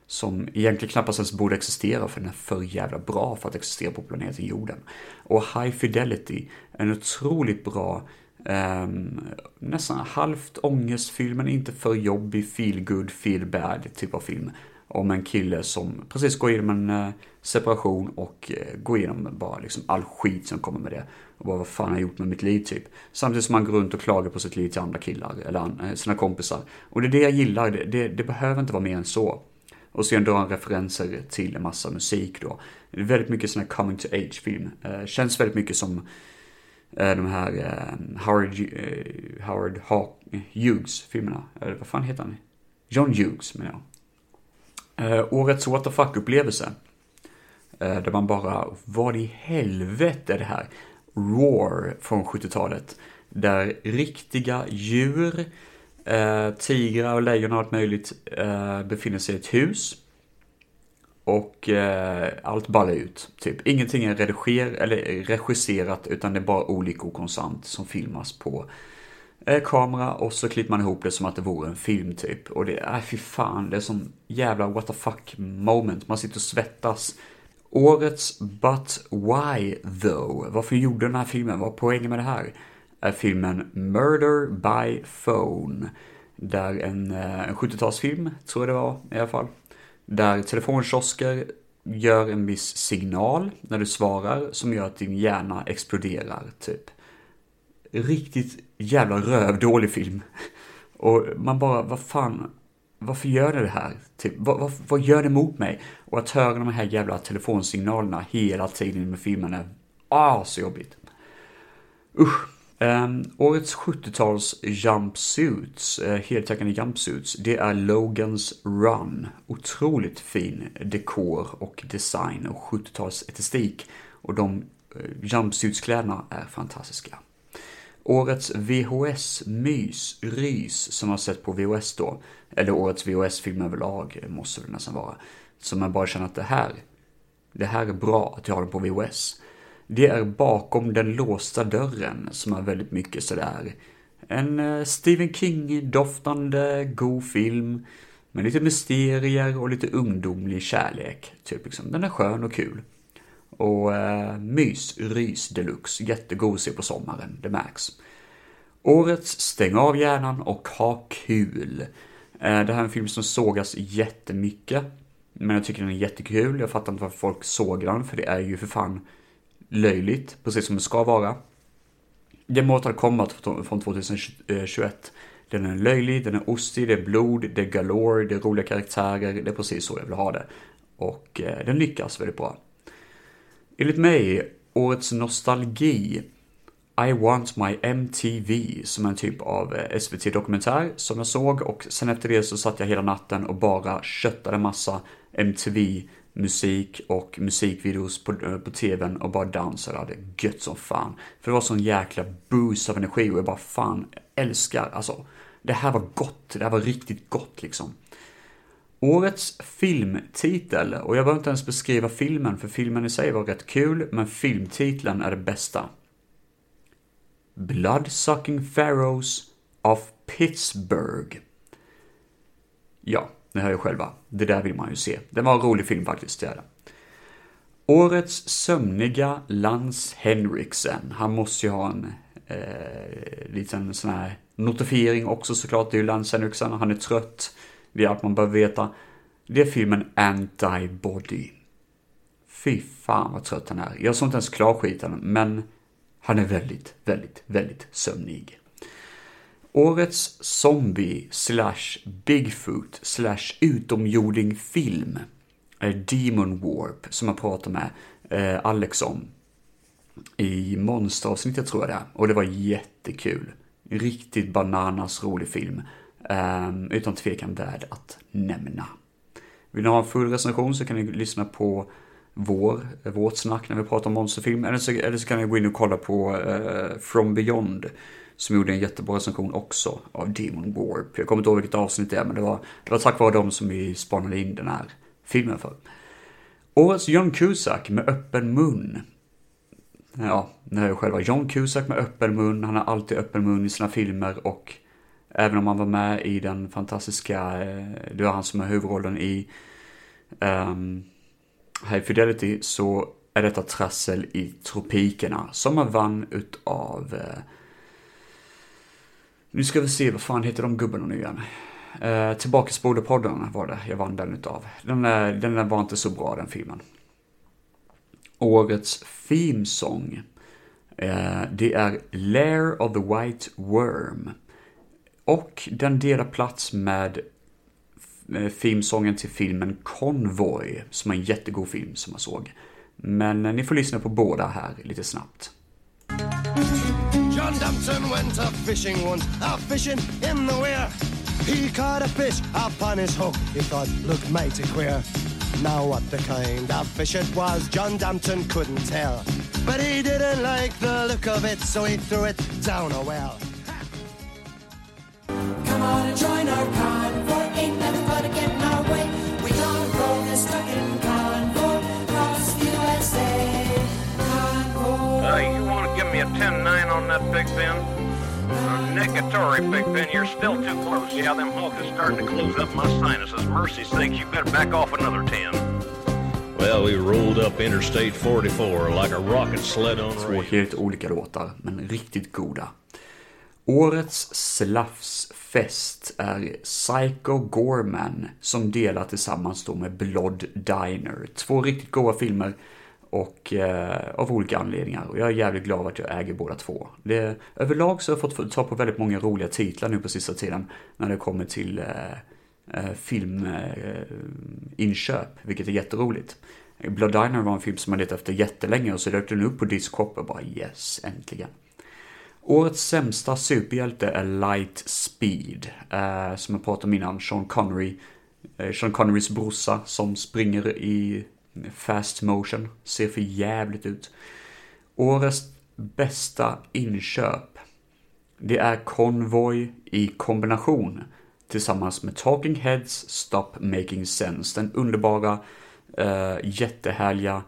Som egentligen knappast ens borde existera för den är för jävla bra för att existera på planeten jorden. Och High Fidelity, en otroligt bra Um, nästan halvt ångestfilm, men inte för jobbig, feel good, feel bad typ av film. Om en kille som precis går igenom en uh, separation och uh, går igenom bara liksom all skit som kommer med det. Och bara vad fan har jag gjort med mitt liv typ. Samtidigt som man går runt och klagar på sitt liv till andra killar eller eh, sina kompisar. Och det är det jag gillar, det, det, det behöver inte vara mer än så. Och sen drar han referenser till en massa musik då. Det är väldigt mycket sån här coming to age film. Eh, känns väldigt mycket som Eh, de här eh, Howard, eh, Howard Hawk, Hughes-filmerna. Eller vad fan heter han? John Hughes menar jag. Eh, årets what the fuck-upplevelse. Där man bara, vad i helvete är det här? Roar från 70-talet. Där riktiga djur, eh, tigrar och lejon och allt möjligt eh, befinner sig i ett hus och eh, allt ballar ut. Typ. Ingenting är rediger eller regisserat utan det är bara olyckor konstant som filmas på eh, kamera och så klipper man ihop det som att det vore en film typ. Och det är, fy fan, det är som jävla what the fuck moment. Man sitter och svettas. Årets But Why Though? Varför gjorde den här filmen? Vad är poängen med det här? Är filmen Murder by Phone. Där en, eh, en 70-talsfilm, tror jag det var i alla fall. Där telefonkiosker gör en viss signal när du svarar som gör att din hjärna exploderar, typ. Riktigt jävla rövdålig film. Och man bara, vad fan, varför gör du det här? Typ, vad, vad, vad, gör det mot mig? Och att höra de här jävla telefonsignalerna hela tiden med filmen är, ah, så jobbigt. Usch. Um, årets 70-tals jumpsuits, uh, heltäckande jumpsuits, det är Logans Run. Otroligt fin dekor och design och 70-tals estetik. Och de uh, jumpsuitskläderna är fantastiska. Årets VHS-mys, rys, som jag sett på VHS då, eller årets VHS-film överlag, måste det nästan vara. Som man bara känner att det här, det här är bra att jag har den på VHS. Det är bakom den låsta dörren som är väldigt mycket sådär en eh, Stephen King-doftande god film med lite mysterier och lite ungdomlig kärlek. Typ liksom, den är skön och kul. Och eh, mys, rys deluxe, Jättegosig på sommaren, det märks. Årets Stäng av hjärnan och ha kul. Eh, det här är en film som sågas jättemycket. Men jag tycker den är jättekul, jag fattar inte varför folk såg den, för det är ju för fan löjligt, precis som det ska vara. Det är Mortal Kombat från 2021. Den är löjlig, den är ostig, det är blod, det är galore, det är roliga karaktärer, det är precis så jag vill ha det. Och eh, den lyckas väldigt bra. Enligt mig, årets nostalgi, I want my MTV, som är en typ av eh, SVT-dokumentär som jag såg och sen efter det så satt jag hela natten och bara köttade massa MTV musik och musikvideos på, eh, på tvn och bara dansade och hade gött som fan. För det var sån jäkla boost av energi och jag bara fan älskar, alltså. Det här var gott, det här var riktigt gott liksom. Årets filmtitel, och jag behöver inte ens beskriva filmen för filmen i sig var rätt kul, men filmtiteln är det bästa. Bloodsucking Pharaohs of Pittsburgh. Ja, ni hör ju själva. Det där vill man ju se. Det var en rolig film faktiskt, det är det. Årets sömniga Lance Henriksen. Han måste ju ha en eh, liten sån här notifiering också såklart. Det är ju Lance Henriksen. Han är trött. Det är allt man behöver veta. Det är filmen Antibody. Fy fan vad trött han är. Jag såg inte ens klar skiten, men han är väldigt, väldigt, väldigt sömnig. Årets zombie slash Bigfoot slash utomjording film är Demon Warp som jag pratade med eh, Alex om i monsteravsnittet tror jag det är. Och det var jättekul. Riktigt bananas rolig film. Um, utan tvekan värd att nämna. Vill ni ha en full recension så kan ni lyssna på vår, vårt snack när vi pratar om monsterfilm. Eller så, eller så kan ni gå in och kolla på uh, From Beyond. Som gjorde en jättebra recension också av Demon Warp. Jag kommer inte ihåg vilket avsnitt det är, men det var, det var tack vare dem som vi spanade in den här filmen för. Årets John Cusack med öppen mun. Ja, det är själva John Cusack med öppen mun. Han har alltid öppen mun i sina filmer och även om han var med i den fantastiska, eh, det var han som är huvudrollen i um, High Fidelity så är detta trassel i tropikerna som han vann utav uh, nu ska vi se, vad fan heter de gubbarna nu igen? Uh, Tillbaka podden var det jag vann den utav. Den, den var inte så bra den filmen. Årets themesång. Uh, det är Lair of the White Worm. Och den delar plats med eh, filmsången till filmen Convoy, som är en jättegod film som jag såg. Men eh, ni får lyssna på båda här lite snabbt. John Dampton went a fishing once, a fishing in the weir. He caught a fish upon his hook, he thought looked mighty queer. Now what the kind of fish it was, John Dampton couldn't tell. But he didn't like the look of it, so he threw it down a well. Två helt olika låtar, men riktigt goda. Årets fest är Psycho Gorman som delar tillsammans då med Blood Diner. Två riktigt goda filmer och eh, av olika anledningar. Och jag är jävligt glad att jag äger båda två. Det, överlag så har jag fått ta på väldigt många roliga titlar nu på sista tiden när det kommer till eh, eh filminköp, eh, vilket är jätteroligt. Blood Diner var en film som jag letade efter jättelänge och så dök den upp på Discop och bara yes, äntligen. Årets sämsta superhjälte är Light Speed, eh, som jag pratade om innan, Sean Connery. Eh, Sean Connerys brorsa som springer i fast motion, ser för jävligt ut. Årets bästa inköp, det är Convoy i kombination tillsammans med Talking Heads Stop Making Sense, den underbara, eh, jättehärliga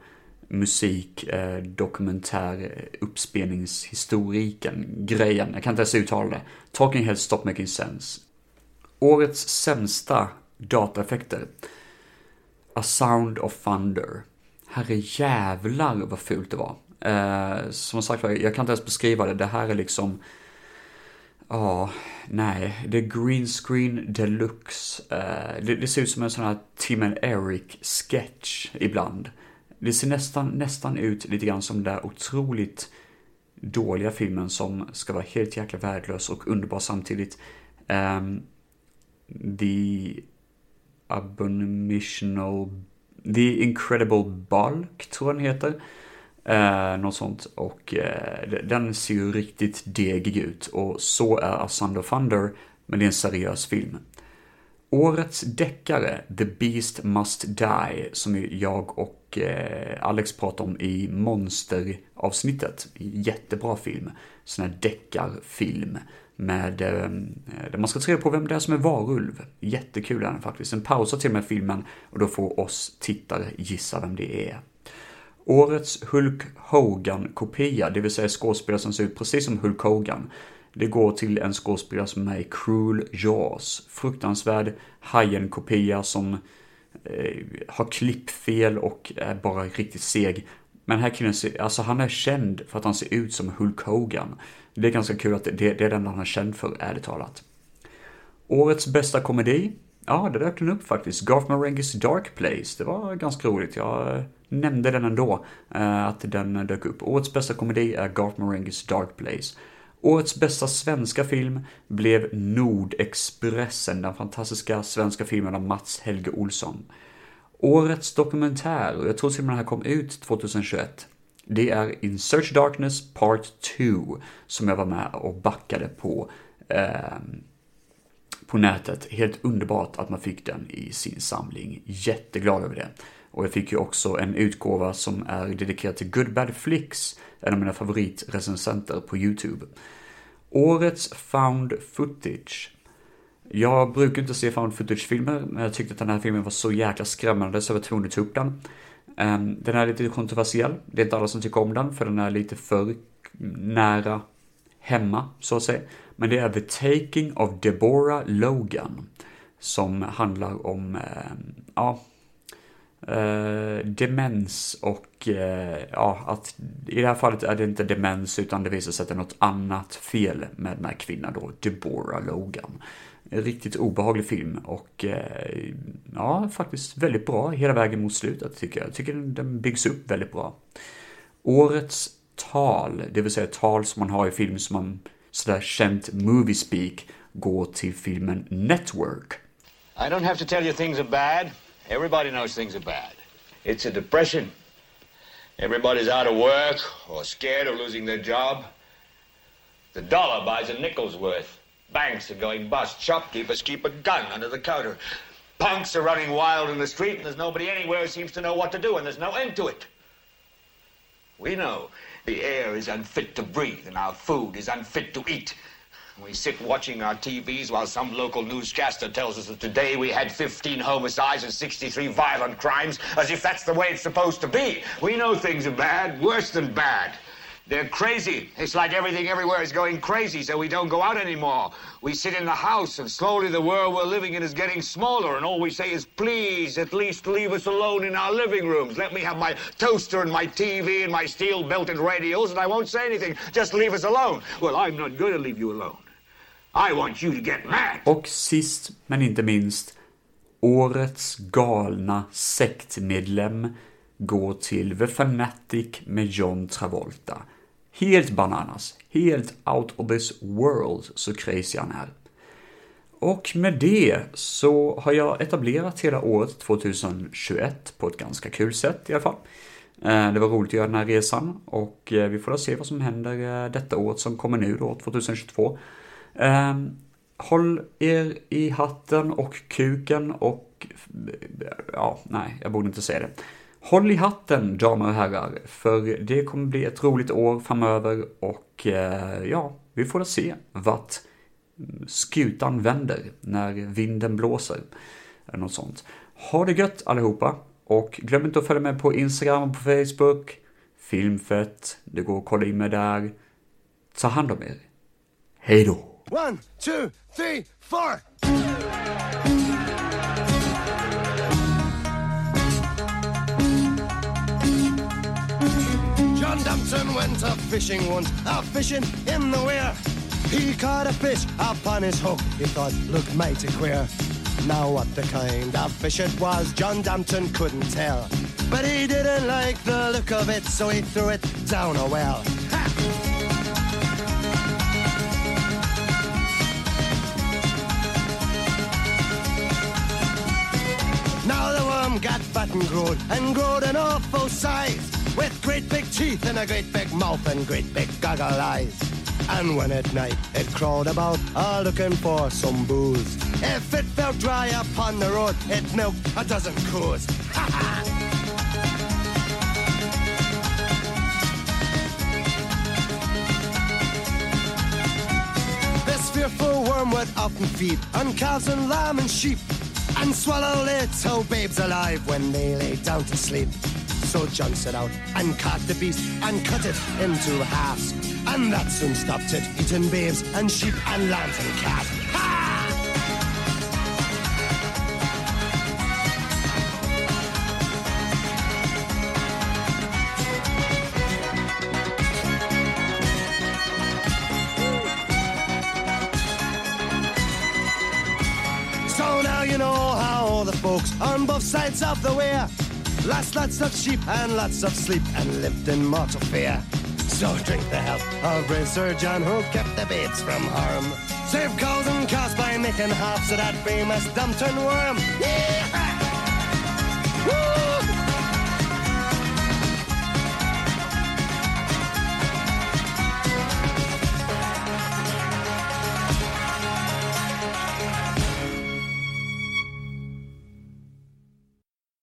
musik, eh, dokumentär, eh, uppspelningshistoriken, grejen, jag kan inte ens uttala det. Talking Heads Stop Making Sense. Årets sämsta dataeffekter. A Sound of Thunder. Herre jävlar vad fult det var. Eh, som sagt jag kan inte ens beskriva det. Det här är liksom... Ja, oh, nej. Det är green screen deluxe. Eh, det, det, ser ut som en sån här Tim and Eric sketch ibland. Det ser nästan, nästan ut lite grann som den där otroligt dåliga filmen som ska vara helt jäkla värdelös och underbar samtidigt. Um, the Abominational... The Incredible Bulk, tror jag den heter. Uh, något sånt. Och uh, den ser ju riktigt degig ut. Och så är A Thunder, men det är en seriös film. Årets deckare, The Beast Must Die, som jag och eh, Alex pratade om i Monster-avsnittet. Jättebra film. Sån här deckarfilm med, eh, där man ska ta reda på vem det är som är varulv. Jättekul är den faktiskt. Den pausar till och med filmen och då får oss tittare gissa vem det är. Årets Hulk Hogan-kopia, det vill säga skådespelare som ser ut precis som Hulk Hogan. Det går till en skådespelare som är i Cruel Jaws. Fruktansvärd Hajen-kopia som eh, har klippfel och är bara riktigt seg. Men här killen, alltså han är känd för att han ser ut som Hulk Hogan. Det är ganska kul att det, det är den han är känd för, ärligt talat. Årets bästa komedi? Ja, det dök den upp faktiskt. Garth Marengis Dark Place. Det var ganska roligt. Jag eh, nämnde den ändå, eh, att den dök upp. Årets bästa komedi är Garth Marengis Dark Place. Årets bästa svenska film blev Nordexpressen, den fantastiska svenska filmen av Mats Helge Olsson. Årets dokumentär, och jag tror till och med den här kom ut 2021, det är In Search Darkness Part 2 som jag var med och backade på eh, på nätet. Helt underbart att man fick den i sin samling. Jätteglad över det. Och jag fick ju också en utgåva som är dedikerad till Good Bad Flicks, en av mina favoritrecensenter på YouTube. Årets found footage. Jag brukar inte se found footage-filmer, men jag tyckte att den här filmen var så jäkla skrämmande så jag var tvungen att ta upp den. Ehm, den är lite kontroversiell, det är inte alla som tycker om den, för den är lite för nära hemma, så att säga. Men det är The Taking of Deborah Logan, som handlar om, ehm, ja, eh, demens och, eh, ja, att i det här fallet är det inte demens, utan det visar sig att det är något annat fel med den här kvinnan då, Deborah Logan. En riktigt obehaglig film och eh, ja, faktiskt väldigt bra hela vägen mot slutet tycker jag. Jag tycker den byggs upp väldigt bra. Årets tal, det vill säga tal som man har i film som man sådär känt movie speak, går till filmen Network. I don't have to tell you things are bad. Everybody knows things are bad. It's a depression. Everybody's out of work or scared of losing their job. The dollar buys a nickel's worth. Banks are going bust. Shopkeepers keep a gun under the counter. Punks are running wild in the street, and there's nobody anywhere who seems to know what to do, and there's no end to it. We know the air is unfit to breathe, and our food is unfit to eat. We sit watching our TVs while some local newscaster tells us that today we had 15 homicides and 63 violent crimes, as if that's the way it's supposed to be. We know things are bad, worse than bad. They're crazy. It's like everything everywhere is going crazy, so we don't go out anymore. We sit in the house, and slowly the world we're living in is getting smaller, and all we say is, please, at least leave us alone in our living rooms. Let me have my toaster and my TV and my steel belted radios, and I won't say anything. Just leave us alone. Well, I'm not going to leave you alone. I want you to get mad. Och sist men inte minst, årets galna sektmedlem går till The Fanatic med John Travolta. Helt bananas, helt out of this world så crazy han är. Och med det så har jag etablerat hela året 2021 på ett ganska kul sätt i alla fall. Eh, det var roligt att göra den här resan och eh, vi får se vad som händer eh, detta året som kommer nu då, 2022. Ehm, håll er i hatten och kuken och... Ja, nej, jag borde inte säga det. Håll i hatten, damer och herrar, för det kommer bli ett roligt år framöver och eh, ja, vi får se vart skutan vänder när vinden blåser. Eller något sånt. Ha det gött allihopa och glöm inte att följa med på Instagram och på Facebook. Filmfett, det går att kolla in mig där. Ta hand om er. Hej då! One, two, three, four! John Dumpton went a fishing once, a fishing in the weir. He caught a fish upon his hook, he thought looked mighty queer. Now what the kind of fish it was, John Dumpton couldn't tell. But he didn't like the look of it, so he threw it down a well. Now the worm got fat and growed, and growed an awful size, with great big teeth and a great big mouth and great big goggle eyes. And when at night it crawled about, all looking for some booze. If it fell dry upon the road, it milked a dozen coos. Ha ha! This fearful worm would often feed on cows and lamb and sheep, and swallow little babes alive when they lay down to sleep. So John set out and caught the beast and cut it into halves, and that soon stopped it eating babes and sheep and lambs and calves. Both sides of the way lost lots of sheep and lots of sleep and lived in mortal fear. So drink the health of brave Sir John who kept the babes from harm. Save cows and cows by making halves of that famous Dumpton worm. Yeah! Woo!